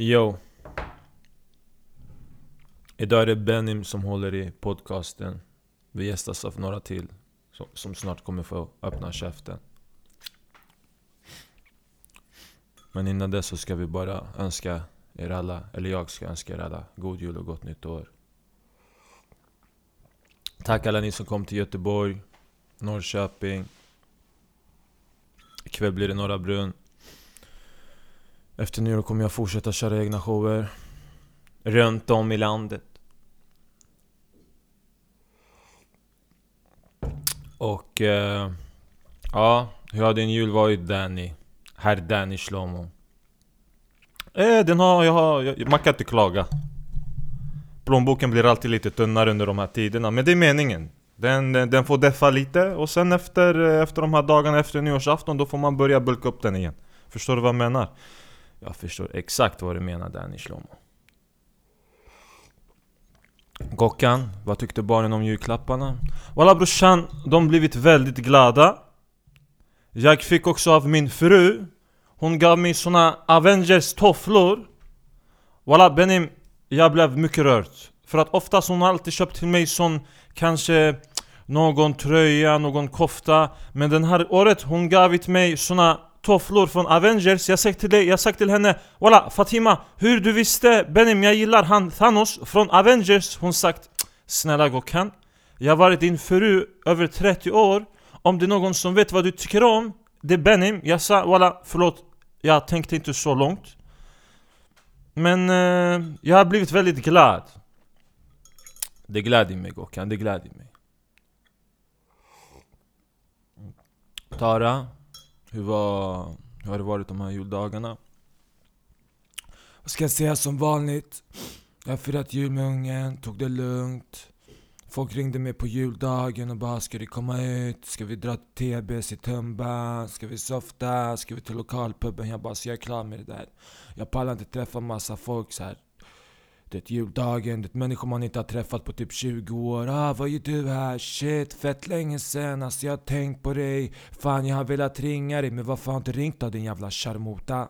Yo. Idag är det Benim som håller i podcasten. Vi gästas av några till. Som, som snart kommer få öppna käften. Men innan dess så ska vi bara önska er alla, eller jag ska önska er alla, god jul och gott nytt år. Tack alla ni som kom till Göteborg, Norrköping. Ikväll blir det Norra Brunn. Efter nyår kommer jag fortsätta köra egna shower. Runt om i landet. Och... Eh, ja, hur har din jul varit Danny? Herr Danny Shlomo. Eh, den har, jag har, jag, man kan inte klaga. Plånboken blir alltid lite tunnare under de här tiderna, men det är meningen. Den, den, den får deffa lite och sen efter, eh, efter de här dagarna efter nyårsafton, då får man börja bulka upp den igen. Förstår du vad jag menar? Jag förstår exakt vad du menar Danny Shlomo. Gockan, vad tyckte barnen om julklapparna? Walla brorsan, de blivit väldigt glada. Jag fick också av min fru. Hon gav mig såna Avengers tofflor. Walla Benim, jag blev mycket rörd. För att oftast hon har alltid köpt till mig sån kanske någon tröja, någon kofta. Men den här året hon gav mig såna tofflor från Avengers. Jag sagt till dig, jag sagt till henne Walla Fatima, hur du visste Benim jag gillar han Thanos från Avengers. Hon sagt Snälla Gokan Jag har varit din fru över 30 år? Om det är någon som vet vad du tycker om Det är Benim. Jag sa walla förlåt Jag tänkte inte så långt. Men eh, jag har blivit väldigt glad. Det gläder mig Gokan, det gläder mig. Tara? Hur, var, hur har det varit de här juldagarna? Vad ska jag säga som vanligt? Jag har firat jul med ungen, tog det lugnt. Folk ringde mig på juldagen och bara ska du komma ut? Ska vi dra till TBS i Tumba? Ska vi softa? Ska vi till lokalpuben? Jag bara så jag är klar med det där. Jag pallar inte träffa massa folk så här det är juldagen, det är människor man inte har träffat på typ 20 år. Ah, vad gör du här? Shit, fett länge sen. Alltså jag har tänkt på dig. Fan, jag har velat ringa dig, men varför har jag inte ringt då din jävla charmota?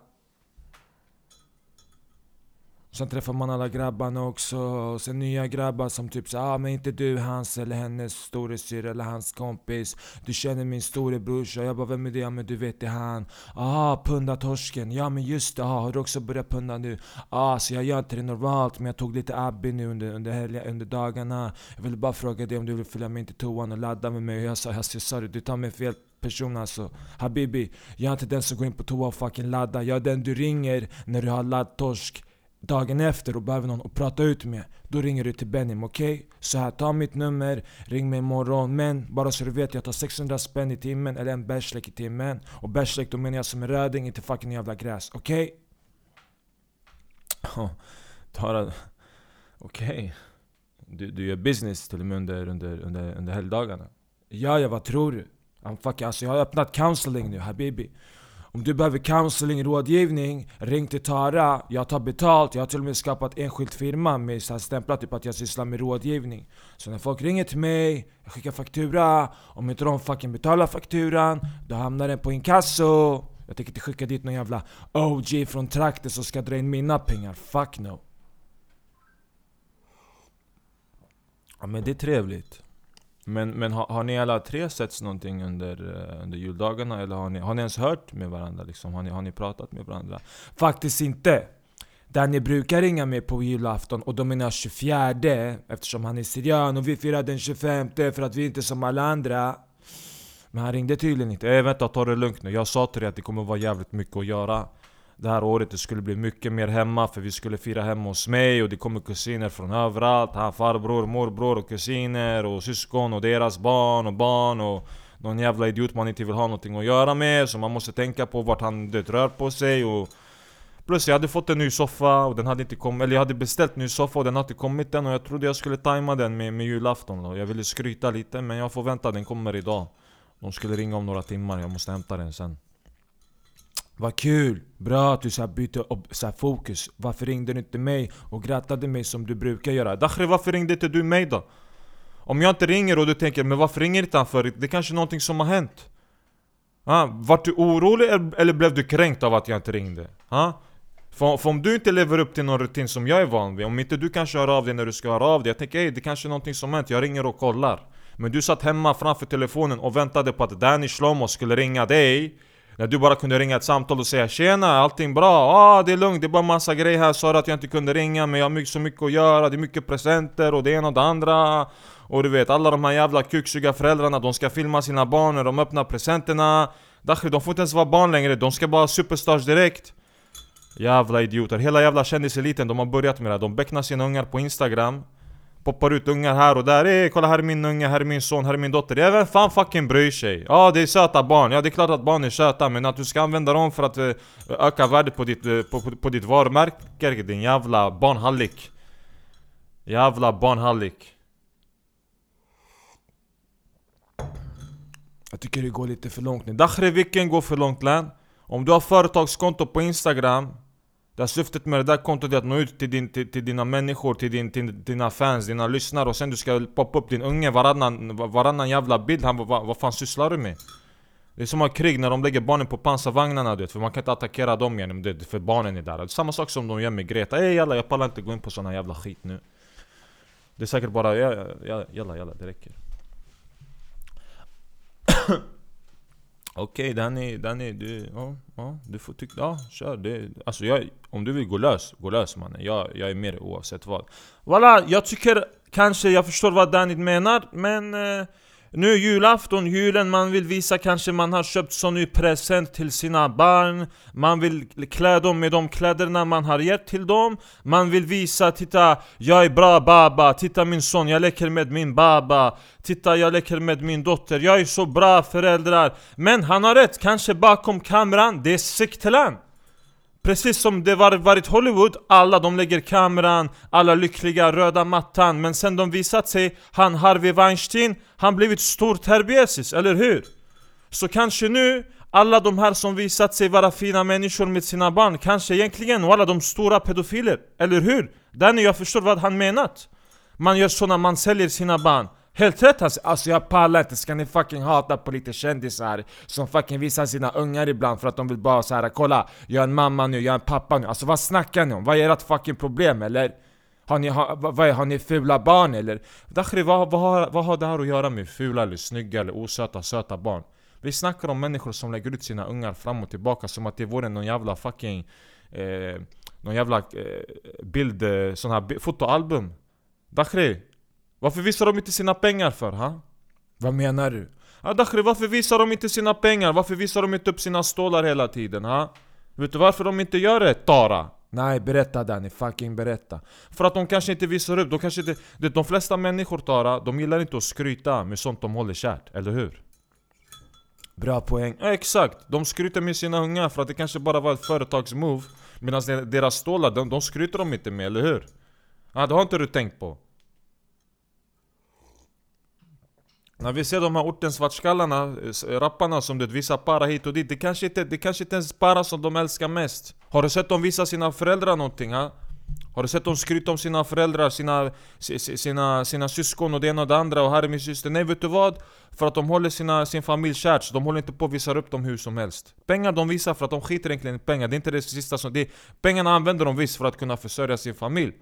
Sen träffar man alla grabbarna också, och sen nya grabbar som typ såhär ah, men inte du hans eller hennes storasyrra eller hans kompis. Du känner min storebrorsa, jag bara vem är det? Ja men du vet det är han. Ah, pundatorsken, ja men just det, ah, har du också börjat punda nu? Ah, så jag gör inte det normalt men jag tog lite abbi nu under, under, helga, under dagarna. Jag ville bara fråga dig om du vill följa med in till toan och ladda med mig. Och jag sa jag sorry du tar mig fel person alltså. Habibi, jag är inte den som går in på toa och fucking laddar. Jag är den du ringer när du har laddtorsk dagen efter och behöver någon att prata ut med Då ringer du till Benim, okej? Okay? Så här, ta mitt nummer, ring mig imorgon Men bara så du vet, jag tar 600 spänn i timmen eller en bärslek i timmen Och bärslek då menar jag som en röding, inte fucking jävla gräs, okej? Okay? Tara, okej okay. du, du gör business till och med under, under, under, under helgdagarna? Ja, ja vad tror du? I'm fucking, alltså jag har öppnat counseling nu habibi om du behöver counseling, rådgivning, ring till Tara. Jag tar betalt, jag har till och med skapat enskild firma med så här stämplat typ att jag sysslar med rådgivning. Så när folk ringer till mig, jag skickar faktura. Om inte de fucking betalar fakturan, då hamnar den på inkasso. Jag tänker inte skicka dit någon jävla OG från trakten som ska dra in mina pengar. Fuck no. Ja men det är trevligt. Men, men har, har ni alla tre setts någonting under, eh, under juldagarna? Eller har ni, har ni ens hört med varandra? Liksom? Har, ni, har ni pratat med varandra? Faktiskt inte. Danny brukar ringa mig på julafton, och då menar jag 24 eftersom han är syrian och vi firar den 25 för att vi inte är som alla andra. Men han ringde tydligen inte. Äh, vänta, ta det lugnt nu. Jag sa till dig att det kommer vara jävligt mycket att göra det här året det skulle bli mycket mer hemma för vi skulle fira hemma hos mig och det kommer kusiner från överallt. Han farbror, morbror och kusiner och syskon och deras barn och barn och någon jävla idiot man inte vill ha någonting att göra med så man måste tänka på vart han det rör på sig och Plus jag hade fått en ny soffa och den hade inte kommit, eller jag hade beställt en ny soffa och den hade inte kommit än och jag trodde jag skulle tajma den med, med julafton då. Jag ville skryta lite men jag får vänta, den kommer idag. De skulle ringa om några timmar, jag måste hämta den sen. Vad kul! Bra att du så bytte så fokus. Varför ringde du inte mig och grattade mig som du brukar göra? Dakhri, varför ringde inte du mig då? Om jag inte ringer och du tänker men varför ringer inte han för? Det är kanske någonting som har hänt? Ah, vart du orolig eller blev du kränkt av att jag inte ringde? Ah? För, för om du inte lever upp till någon rutin som jag är van vid, om inte du kanske hör av dig när du ska höra av dig Jag tänker ey, det kanske är någonting som hänt, jag ringer och kollar Men du satt hemma framför telefonen och väntade på att Danny Shlomo skulle ringa dig när du bara kunde ringa ett samtal och säga Tjena, allting bra? Ah, det är lugnt, det är bara massa grejer här. Sa att jag inte kunde ringa men jag har så mycket att göra. Det är mycket presenter och det ena och det andra. Och du vet, alla de här jävla kuksuga föräldrarna De ska filma sina barn när de öppnar presenterna. Dakhri, de får inte ens vara barn längre De ska bara superstars direkt. Jävla idioter, hela jävla kändiseliten de har börjat med det här, De becknar sina ungar på instagram. Poppar ut ungar här och där, Ey, kolla här är min unge, här är min son, här är min dotter. Ja vem fan fucking bryr sig? Ja det är söta barn, ja det är klart att barn är söta Men att du ska använda dem för att uh, öka värdet på ditt, uh, på, på, på ditt varumärke Din jävla barnhallik. Jävla barnhallik. Jag tycker det går lite för långt nu. Dakhri vilken går för långt län? Om du har företagskonto på instagram där syftet med det där kontot är att nå ut till, din, till, till dina människor, till, din, till dina fans, dina lyssnare och sen du ska poppa upp din unge varannan, varannan jävla bild. Han, vad, vad fan sysslar du med? Det är som att krig när de lägger barnen på pansarvagnarna du vet, för man kan inte attackera dem igen för barnen är där. Det är samma sak som de gör med Greta. Ey jalla, jag pallar inte gå in på såna jävla skit nu. Det är säkert bara, jalla, jalla, jalla det räcker. Okej okay, Danny, Danny, du, ja, ja, du får tycka, ja kör det. Alltså jag, om du vill gå lös, gå lös mannen. Jag, jag är med dig oavsett vad. Voilà, jag tycker kanske jag förstår vad Danny menar, men eh, nu är julafton, julen, man vill visa kanske man har köpt sån ny present till sina barn. Man vill klä dem med de kläderna man har gett till dem. Man vill visa, titta jag är bra baba, titta min son, jag leker med min baba. Titta jag leker med min dotter, jag är så bra föräldrar. Men han har rätt, kanske bakom kameran, det är Siktelan Precis som det var varit Hollywood, alla de lägger kameran, alla lyckliga, röda mattan Men sen de visat sig, han Harvey Weinstein, han blivit stor terbiesis, eller hur? Så kanske nu, alla de här som visat sig vara fina människor med sina barn Kanske egentligen alla de stora pedofiler, eller hur? Danny, jag förstår vad han menat Man gör såna, man säljer sina barn Helt rätt alltså, alltså jag pallar inte, ska ni fucking hata på lite kändisar som fucking visar sina ungar ibland för att de vill bara så här kolla Jag är en mamma nu, jag är en pappa nu, alltså vad snackar ni om? Vad är ert fucking problem eller? Har ni, ha, vad, har ni fula barn eller? Dakhri, vad, vad, har, vad har det här att göra med fula eller snygga eller osöta, söta barn? Vi snackar om människor som lägger ut sina ungar fram och tillbaka som att det vore någon jävla fucking eh, Någon jävla eh, bild, eh, sån här fotoalbum Dakhri, varför visar de inte sina pengar för? Ha? Vad menar du? Ja Dakhri, varför visar de inte sina pengar? Varför visar de inte upp sina stålar hela tiden? Ha? Vet du varför de inte gör det? Tara? Nej, berätta Danny, fucking berätta För att de kanske inte visar upp, de kanske inte... Det, de flesta människor Tara, de gillar inte att skryta med sånt de håller kärt, eller hur? Bra poäng ja, Exakt, de skryter med sina ungar för att det kanske bara var ett företagsmove Medan deras stålar, de, de skryter de inte med, eller hur? Ja, det har inte du tänkt på När vi ser de här ortensvartskallarna, rapparna som du visar para hit och dit Det kanske inte, det kanske inte ens para som de älskar mest Har du sett dem visa sina föräldrar någonting? Ha? Har du sett dem skryta om sina föräldrar, sina, sina, sina syskon och det ena och det andra och här är min syster Nej vet du vad? För att de håller sina, sin familj kärt, så de håller inte på att visa upp dem hur som helst Pengar de visar för att de skiter egentligen i pengar, det är inte det sista som... Det, pengarna använder de visst för att kunna försörja sin familj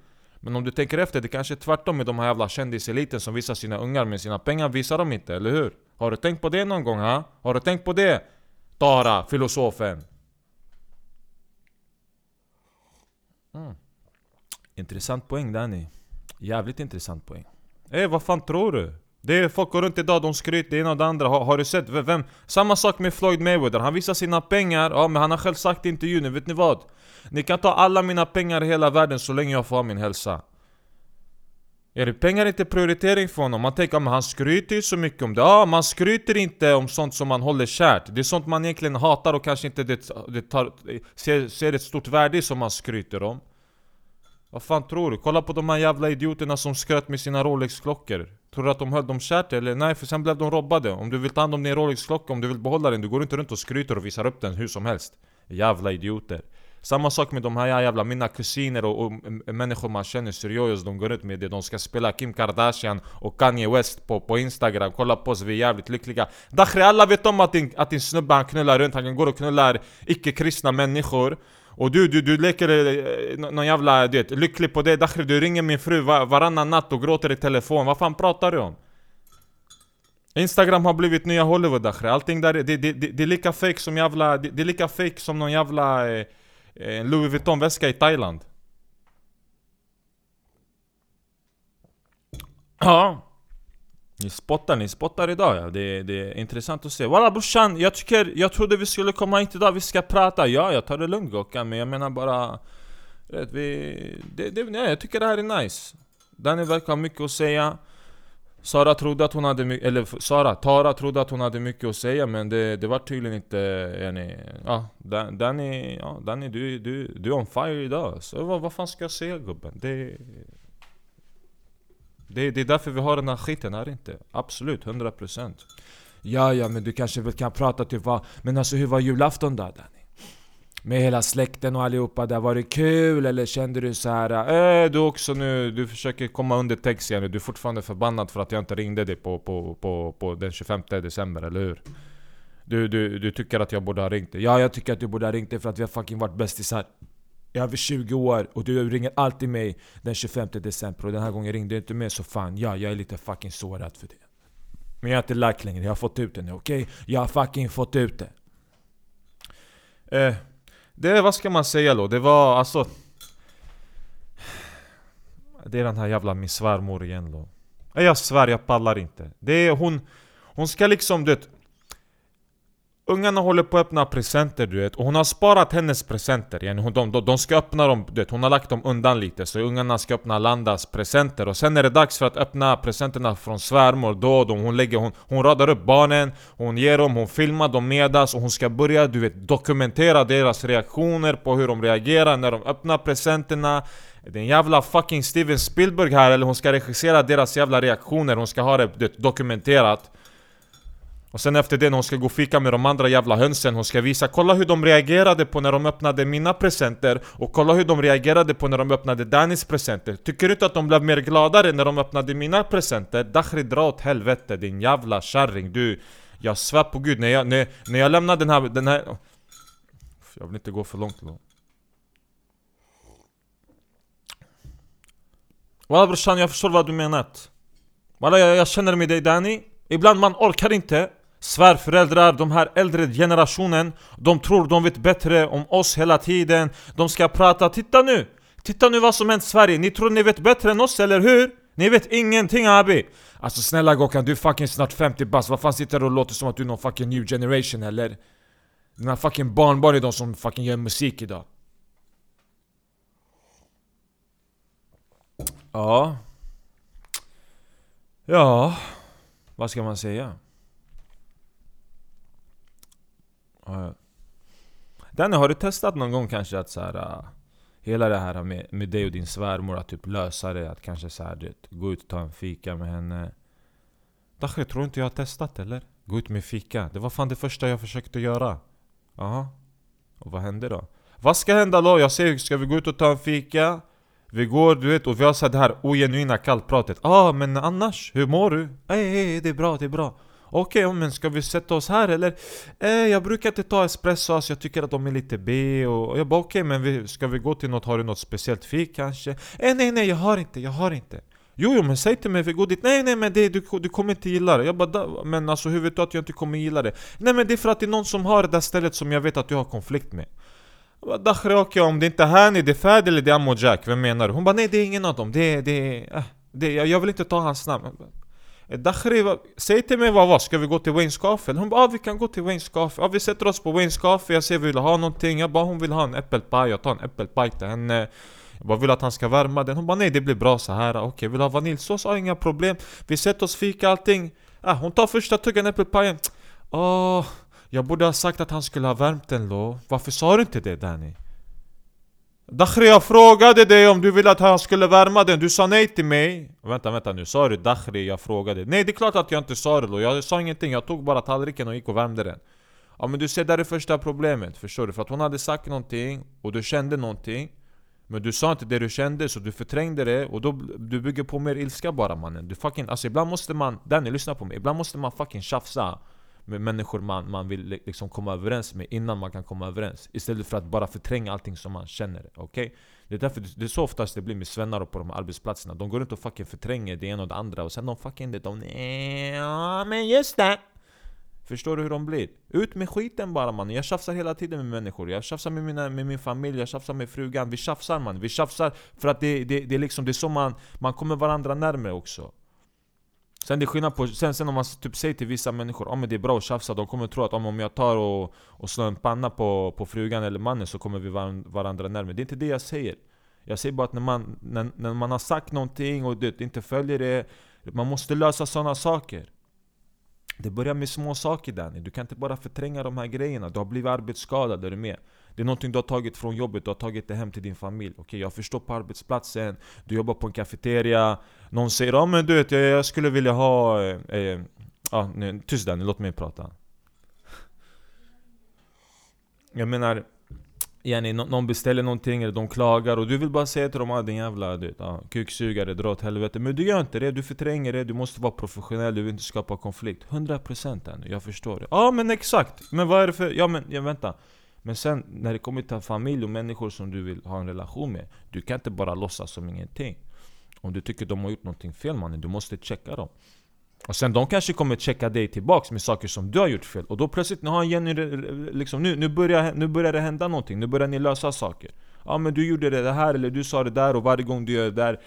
men om du tänker efter, det kanske är tvärtom med de här jävla kändiseliten som visar sina ungar med sina pengar visar de inte, eller hur? Har du tänkt på det någon gång? Ha? Har du tänkt på det? Tara, filosofen mm. Intressant poäng Danny Jävligt intressant poäng Eh vad fan tror du? Det är folk går runt idag, de skryter det ena och det andra. Har, har, du sett? Vem? Samma sak med Floyd Mayweather, han visar sina pengar, ja men han har själv sagt i intervjun, vet ni vad? Ni kan ta alla mina pengar i hela världen så länge jag får ha min hälsa. Är det pengar inte prioritering för honom? Man tänker men han skryter ju så mycket om det. Ja, man skryter inte om sånt som man håller kärt. Det är sånt man egentligen hatar och kanske inte det, det tar, ser, ser ett stort värde i som man skryter om. Vad fan tror du? Kolla på de här jävla idioterna som skröt med sina Rolex-klockor. Tror du att de höll dem kärt eller? Nej, för sen blev de robbade. Om du vill ta hand om din Rolex-klocka, om du vill behålla den, du går inte runt och skryter och visar upp den hur som helst. Jävla idioter. Samma sak med de här jävla, mina kusiner och, och människor man känner seriöst, de går ut med det. De ska spela Kim Kardashian och Kanye West på, på Instagram, kolla på oss, vi är jävligt lyckliga. Dakhri, alla vet om att din, att din snubbe han knullar runt, han går och knullar icke-kristna människor. Och du, du, du leker eh, någon jävla, du vet, lycklig på det. Dakhri du ringer min fru varannan natt och gråter i telefon, vad fan pratar du om? Instagram har blivit nya Hollywood Dakhri, allting där, är- det, det, det, det är lika fake som jävla, det, det är lika fake som någon jävla eh, eh Louis Vuitton-väska i Thailand. Ja. Ni spottar, ni spottar idag ja, det, det är intressant att se. Walla brorsan, jag tycker, jag trodde vi skulle komma hit idag, vi ska prata. Ja, jag tar det lugnt Gockan, men jag menar bara vet, vi, det, det, nej, jag tycker det här är nice. Danny verkar ha mycket att säga. Sara trodde att hon hade mycket, eller Sara, Tara trodde att hon hade mycket att säga men det, det var tydligen inte, yani, ja, Danny, ja, Danny du, du, du är on fire idag. Så vad, vad fan ska jag säga gubben? Det, det, det är därför vi har den här skiten här inte Absolut, 100% Ja, ja, men du kanske väl kan prata typ vad... Men alltså hur var julafton då Danny? Med hela släkten och allihopa där, var det kul eller kände du så här? äh, Eh, du också nu, du försöker komma under text igen Du är fortfarande förbannad för att jag inte ringde dig på, på, på, på den 25 december, eller hur? Du, du, du tycker att jag borde ha ringt dig? Ja, jag tycker att du borde ha ringt dig för att vi har fucking varit bästisar över 20 år och du ringer alltid mig den 25 december och den här gången ringde du inte mig så fan ja, jag är lite fucking sårad för det. Men jag är inte lack längre, jag har fått ut det nu, okej? Jag har fucking fått ut det. Eh, det, vad ska man säga då? Det var alltså... Det är den här jävla min svärmor igen då. Jag svär, jag pallar inte. Det är hon... Hon ska liksom, du vet... Ungarna håller på att öppna presenter du vet, och hon har sparat hennes presenter yani hon, de, de, de ska öppna dem, du vet, hon har lagt dem undan lite så ungarna ska öppna Landas presenter. Och sen är det dags för att öppna presenterna från svärmor då, då. Hon lägger, hon, hon radar upp barnen, hon ger dem, hon filmar dem medas och hon ska börja du vet dokumentera deras reaktioner på hur de reagerar när de öppnar presenterna. Det är en jävla fucking Steven Spielberg här eller hon ska regissera deras jävla reaktioner, hon ska ha det dokumenterat och sen efter det när hon ska gå och fika med de andra jävla hönsen Hon ska visa, kolla hur de reagerade på när de öppnade mina presenter Och kolla hur de reagerade på när de öppnade Dannys presenter. Tycker du inte att de blev mer gladare när de öppnade mina presenter? Dakhri dra åt helvete din jävla kärring. Du Jag svär på gud, när jag, när, när jag lämnar den här, den här Jag vill inte gå för långt då Walla brorsan, jag förstår vad du menar. Walla jag, jag känner med dig Danny Ibland man orkar inte. Svärföräldrar, de här äldre generationen De tror de vet bättre om oss hela tiden De ska prata, titta nu! Titta nu vad som hänt i Sverige, ni tror ni vet bättre än oss, eller hur? Ni vet ingenting abi! Alltså snälla Gokan, du är fucking snart 50 bast, vad fan sitter du och låter som att du är någon fucking new generation eller? Dina fucking barnbarn är de som fucking gör musik idag Ja Ja Vad ska man säga? Ja. Danny, har du testat någon gång kanske att så här, äh, Hela det här med, med dig och din svärmor, att typ lösa det, att kanske så här, du vet, gå ut och ta en fika med henne Dache, tror inte jag har testat eller? Gå ut med fika, det var fan det första jag försökte göra Jaha Och vad hände då? Vad ska hända då? Jag säger, ska vi gå ut och ta en fika? Vi går, du vet, och vi har så här det här ogenuina kallpratet ah, men annars, hur mår du? Ej, ej, det är bra, det är bra Okej, okay, men ska vi sätta oss här eller? Eh, jag brukar inte ta espresso, alltså jag tycker att de är lite B och och jag bara okej, men vi, ska vi gå till något, har du något speciellt fik kanske? Eh, nej nej, jag har inte, jag har inte Jo, jo men säg till mig, vi går dit. Nej nej men det, du, du kommer inte gilla det. Jag bara, men alltså hur vet du att jag inte kommer gilla det? Nej men det är för att det är någon som har det där stället som jag vet att du har konflikt med. Jag Dakhri okej om det inte är Hani, det är Fadi eller det är Ammo Jack, vem menar du? Hon bara nej det är ingen av dem, det är, det är, äh, det, jag, jag vill inte ta hans namn. Eh, Dakhri, säg till mig vad var, ska vi gå till Wayne's Coffee? Hon bara ah, vi kan gå till Wayne's Coffee, ah, vi sätter oss på Wayne's Coffee, jag ser vi vill ha någonting Jag bara hon vill ha en äppelpaj, jag tar en äppelpaj till henne jag bara vill att han ska värma den, hon bara nej det blir bra så här. Ah, okej vill du ha vaniljsås? Ah inga problem Vi sätter oss, fika allting ah, Hon tar första tuggan äppelpajen Åh, jag borde ha sagt att han skulle ha värmt den då Varför sa du inte det Danny? Dakhri jag frågade dig om du ville att han skulle värma den, du sa nej till mig. Vänta vänta nu, sa du Dakhri jag frågade? Nej det är klart att jag inte sa det då, jag sa ingenting, jag tog bara tallriken och gick och värmde den. Ja men du ser, där är första problemet, förstår du? För att hon hade sagt någonting, och du kände någonting. Men du sa inte det du kände, så du förträngde det. Och då du bygger på mer ilska bara mannen. Du fucking, alltså ibland måste man, Danny lyssna på mig, ibland måste man fucking tjafsa med människor man, man vill liksom komma överens med innan man kan komma överens. Istället för att bara förtränga allting som man känner, okej? Det är därför det är så oftast det blir med svennar på de här arbetsplatserna. De går runt och fucking förtränger det ena och det andra och sen de fucking det, de ja men just det. Förstår du hur de blir? Ut med skiten bara man. Jag tjafsar hela tiden med människor. Jag tjafsar med, mina, med min familj, jag tjafsar med frugan. Vi tjafsar man, vi tjafsar för att det, det, det är liksom det är så man, man kommer varandra närmare också. Sen det är skillnad på, sen, sen om man typ säger till vissa människor ah, om det är bra att tjafsa, de kommer tro att ah, om, om jag tar och, och slår en panna på, på frugan eller mannen så kommer vi var, varandra närmare. Det är inte det jag säger. Jag säger bara att när man, när, när man har sagt någonting och det inte följer det Man måste lösa sådana saker det börjar med små saker Danny, du kan inte bara förtränga de här grejerna. Du har blivit arbetsskadad, är du med? Det är någonting du har tagit från jobbet, du har tagit det hem till din familj. Okej, jag förstår på arbetsplatsen, du jobbar på en kafeteria Någon säger ja men du vet, jag, jag skulle vilja ha... Eh, eh, ah, nej, tyst Danny, låt mig prata. Jag menar Jenny, någon beställer någonting eller de klagar och du vill bara säga till dem ah, din jävla du ah, kuksugare, dra åt helvete. Men du gör inte det, du förtränger det, du måste vara professionell, du vill inte skapa konflikt. 100% ännu, jag förstår det. Ja men exakt! Men vad är det för... Ja men, ja, vänta. Men sen när det kommer till familj och människor som du vill ha en relation med Du kan inte bara låtsas som ingenting. Om du tycker de har gjort någonting fel mannen, du måste checka dem och sen de kanske kommer checka dig tillbaks med saker som du har gjort fel. Och då plötsligt, nu har Jenny, liksom, nu, nu, börjar, nu börjar det hända någonting, nu börjar ni lösa saker. Ja men du gjorde det här eller du sa det där och varje gång du gör det där.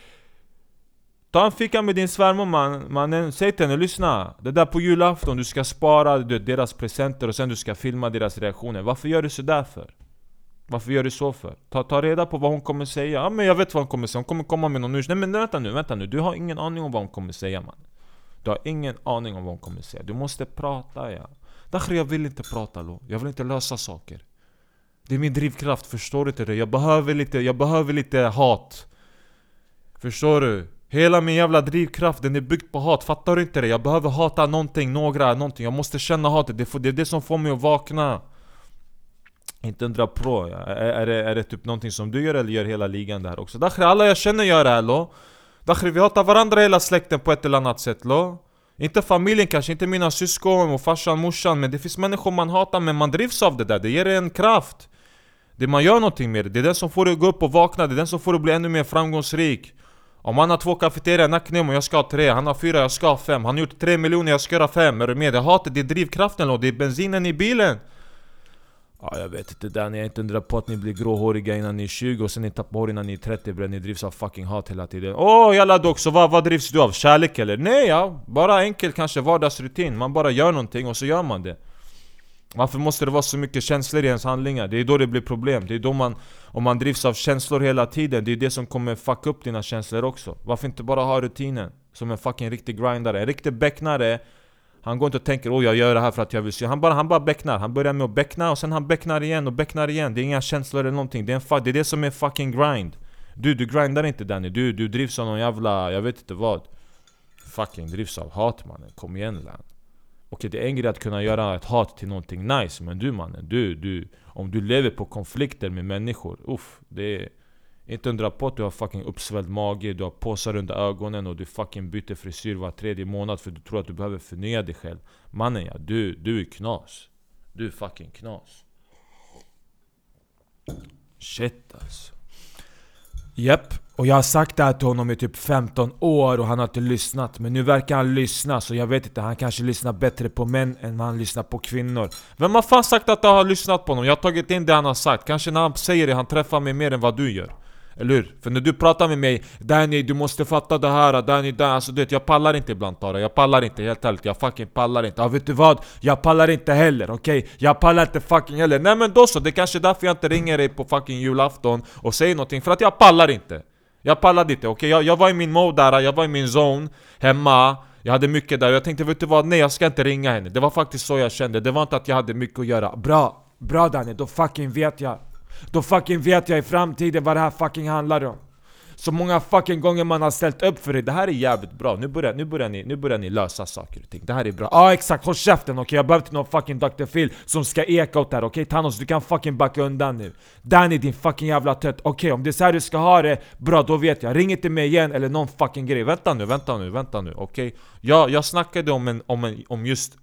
Ta en fika med din svärmor man, mannen, säg till henne lyssna. Det där på julafton, du ska spara du, deras presenter och sen du ska filma deras reaktioner. Varför gör du sådär för? Varför gör du så för? Ta, ta reda på vad hon kommer säga. Ja men jag vet vad hon kommer säga, hon kommer komma med någon ursäkt Nej men vänta nu, vänta nu, du har ingen aning om vad hon kommer säga man du har ingen aning om vad hon kommer säga, du måste prata ja. Därför jag vill inte prata lo, jag vill inte lösa saker. Det är min drivkraft, förstår du inte det? Jag behöver lite, jag behöver lite hat. Förstår du? Hela min jävla drivkraft, den är byggd på hat, fattar du inte det? Jag behöver hata någonting, några, någonting. Jag måste känna hatet, det, får, det är det som får mig att vakna. Inte undra på, är, är, det, är det typ någonting som du gör eller gör hela ligan det här också? Dakhri, alla jag känner gör det här lo. Dakhri, vi hatar varandra hela släkten på ett eller annat sätt lo Inte familjen kanske, inte mina syskon och farsan, morsan Men det finns människor man hatar men man drivs av det där, det ger en kraft Det man gör någonting med det, det är den som får dig att gå upp och vakna, det är den som får dig att bli ännu mer framgångsrik om han har två kafeterior i Nacknemo, jag ska ha tre. Han har fyra, jag ska ha fem. Han har gjort tre miljoner, jag ska göra fem. Är du med? Det hatet, det är drivkraften och det är bensinen i bilen. Ja, jag vet inte Danny, jag är inte undra på att ni blir gråhåriga innan ni är 20 och sen ni tappar hår innan ni är 30 bre, ni drivs av fucking hat hela tiden Åh oh, jalla dock, så vad, vad drivs du av? Kärlek eller? Nej ja, bara enkel kanske vardagsrutin Man bara gör någonting och så gör man det Varför måste det vara så mycket känslor i ens handlingar? Det är då det blir problem, det är då man Om man drivs av känslor hela tiden, det är det som kommer fucka upp dina känslor också Varför inte bara ha rutinen? Som en fucking riktig grindare, en riktig becknare han går inte och tänker åh jag gör det här för att jag vill se. Han bara, han bara becknar, han börjar med att beckna och sen han becknar igen och becknar igen. Det är inga känslor eller någonting, det är, en det, är det som är fucking grind. Du, du grindar inte Danny, du, du drivs av någon jävla, jag vet inte vad. Fucking drivs av hat mannen, kom igen land Okej det är en grej att kunna göra ett hat till någonting nice Men du mannen, du, du Om du lever på konflikter med människor, uff det är inte undra på att du har fucking uppsvälld mage, du har påsar under ögonen och du fucking byter frisyr var tredje månad för du tror att du behöver förnya dig själv. Mannen ja, du, du är knas. Du är fucking knas. Shit alltså. Japp, och jag har sagt det här till honom i typ 15 år och han har inte lyssnat Men nu verkar han lyssna, så jag vet inte, han kanske lyssnar bättre på män än han lyssnar på kvinnor. Vem har fan sagt att jag har lyssnat på honom? Jag har tagit in det han har sagt, kanske när han säger det, han träffar mig mer än vad du gör eller hur? För när du pratar med mig Danny du måste fatta det här, Danny Danny' Alltså du vet, jag pallar inte ibland Tara Jag pallar inte helt ärligt, jag fucking pallar inte Ja vet du vad? Jag pallar inte heller, okej? Okay? Jag pallar inte fucking heller Nej men då så, det är kanske är därför jag inte ringer dig på fucking julafton Och säger någonting, för att jag pallar inte Jag pallade inte, okej? Okay? Jag, jag var i min mode där, jag var i min zone Hemma jag hade mycket där och jag tänkte vet du vad? Nej jag ska inte ringa henne Det var faktiskt så jag kände, det var inte att jag hade mycket att göra Bra, bra Danny, då fucking vet jag då fucking vet jag i framtiden vad det här fucking handlar om Så många fucking gånger man har ställt upp för det, det här är jävligt bra Nu börjar, nu börjar, ni, nu börjar ni lösa saker och ting, det här är bra Ja ah, exakt, håll käften okej? Okay? Jag behöver inte någon fucking Dr. Phil som ska eka åt det här okej? Okay? Thanos du kan fucking backa undan nu Danny din fucking jävla tött, okej okay, om det är så här du ska ha det, bra då vet jag Ring inte mig igen eller någon fucking grej Vänta nu, vänta nu, vänta nu, okej? Okay? Jag, jag snackade om, en, om, en, om just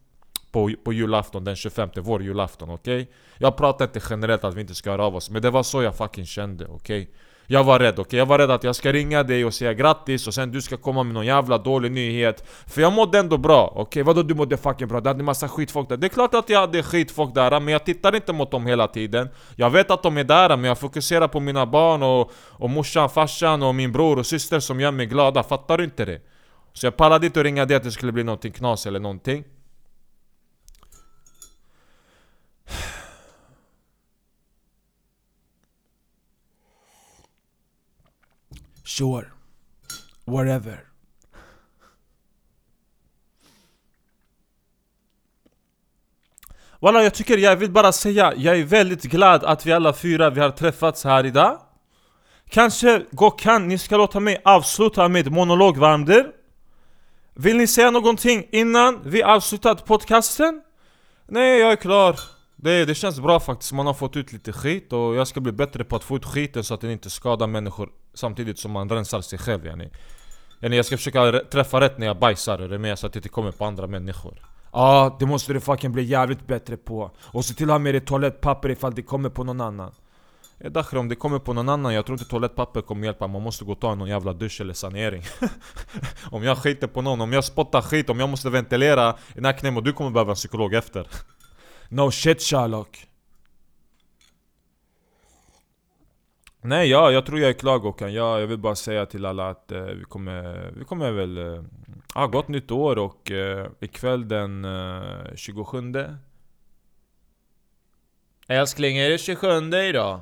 på, på julafton den 25, vår julafton okej? Jag pratar inte generellt att vi inte ska höra av oss, men det var så jag fucking kände okej? Jag var rädd, okej? Okay? Jag var rädd att jag ska ringa dig och säga grattis och sen du ska komma med någon jävla dålig nyhet För jag mådde ändå bra, okej? Okay? Vadå du mådde fucking bra? Du hade massa skitfolk där Det är klart att jag hade skitfolk där, men jag tittar inte mot dem hela tiden Jag vet att de är där, men jag fokuserar på mina barn och, och morsan, farsan och min bror och syster som gör mig glada Fattar du inte det? Så jag pallade inte att ringa dig att det skulle bli någonting knas eller någonting Sure. Whatever. Walla jag tycker, jag vill bara säga, jag är väldigt glad att vi alla fyra vi har träffats här idag Kanske Gokhan, ni ska låta mig avsluta med monolog Varmder Vill ni säga någonting innan vi avslutat podcasten? Nej, jag är klar det, det känns bra faktiskt, man har fått ut lite skit och jag ska bli bättre på att få ut skiten så att den inte skadar människor Samtidigt som man rensar sig själv yani. yani Jag ska försöka träffa rätt när jag bajsar, är med? Så att det inte kommer på andra människor. Ja, ah, det måste du fucking bli jävligt bättre på. Och se till att ha med dig toalettpapper ifall det kommer på någon annan. Ja, Dakhri, om det kommer på någon annan, jag tror inte toalettpapper kommer hjälpa. Man måste gå och ta någon jävla dusch eller sanering. Om jag skiter på någon, om jag spottar skit, om jag måste ventilera i nacken och du kommer behöva en psykolog efter No shit Sherlock Nej, ja, jag tror jag är klar Gokan. Ja, jag vill bara säga till alla att eh, vi, kommer, vi kommer väl... Eh, ah, gott nytt år och eh, ikväll den eh, 27 Älskling, är det 27 idag?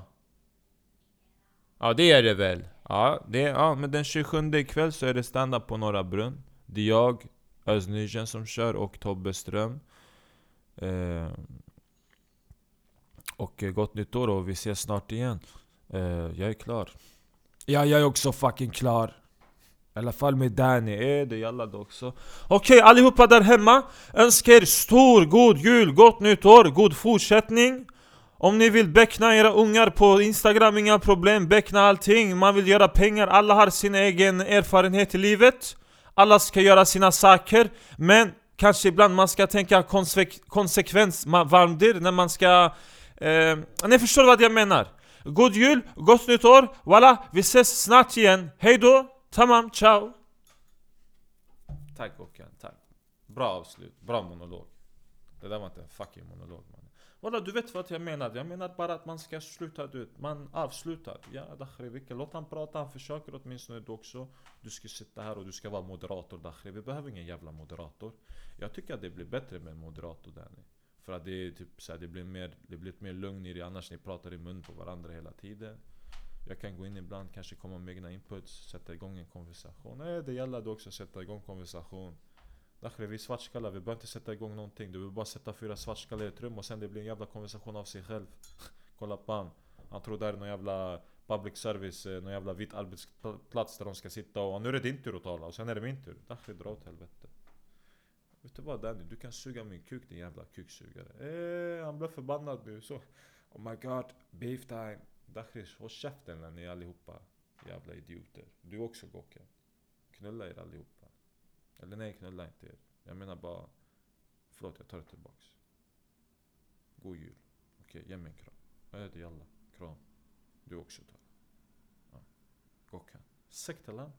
Ja, det är det väl? Ja, det, ja men den 27 ikväll så är det stand-up på Norra Brunn. Det är jag, Özz som kör och Tobbe Ström. Eh, och gott nytt år och vi ses snart igen. Eh, jag är klar. Ja, jag är också fucking klar. I alla fall med Danny, är det jalla det också? Okej okay, allihopa där hemma. Önskar er stor god jul, gott nytt år, god fortsättning. Om ni vill beckna era ungar på Instagram, inga problem, beckna allting. Man vill göra pengar, alla har sin egen erfarenhet i livet. Alla ska göra sina saker. Men kanske ibland man ska tänka konse konsekvens, varmdir när man ska... Eh, ni förstår vad jag menar? God jul, gott nytt år, voilà, vi ses snart igen, hejdå, tamam, ciao! Tack Håkan, tack. Bra avslut, bra monolog. Det där var inte en fucking monolog man. Walla du vet vad jag menar, jag menar bara att man ska sluta du. man avslutar. Ja Dakhri, vilka, låt han prata, han försöker åtminstone du också. Du ska sitta här och du ska vara moderator Dakhri, vi behöver ingen jävla moderator. Jag tycker att det blir bättre med en moderator Danny. För att det är typ så här, det blir mer, det blir mer lugn i det annars ni pratar i mun på varandra hela tiden. Jag kan gå in ibland, kanske komma med egna inputs, sätta igång en konversation. Nej, det gäller då också att sätta igång konversation. Dakhri, vi är svartskallar, vi behöver inte sätta igång någonting. Du vill bara sätta fyra svartskallar i ett rum och sen det blir en jävla konversation av sig själv. Kolla på han. Han tror det här är någon jävla public service, eh, någon jävla vit arbetsplats där de ska sitta och nu är det din tur att tala och sen är det min tur. Dakhri, dra åt helvete. Vet du vad Danny? Du kan suga min kuk din jävla kuksugare. Eh, han blev förbannad nu så. Oh my god, beef time. Dakhri, håll käften ni allihopa. Jävla idioter. Du också Gokke. Knulla er allihopa. Eller nej, knulla inte er. Jag menar bara... Förlåt, jag tar det tillbaks. God jul. Okej, okay, ge mig en kram. Öde jalla. Kram. Du också tar. Ja. Gokhan. Sektalan.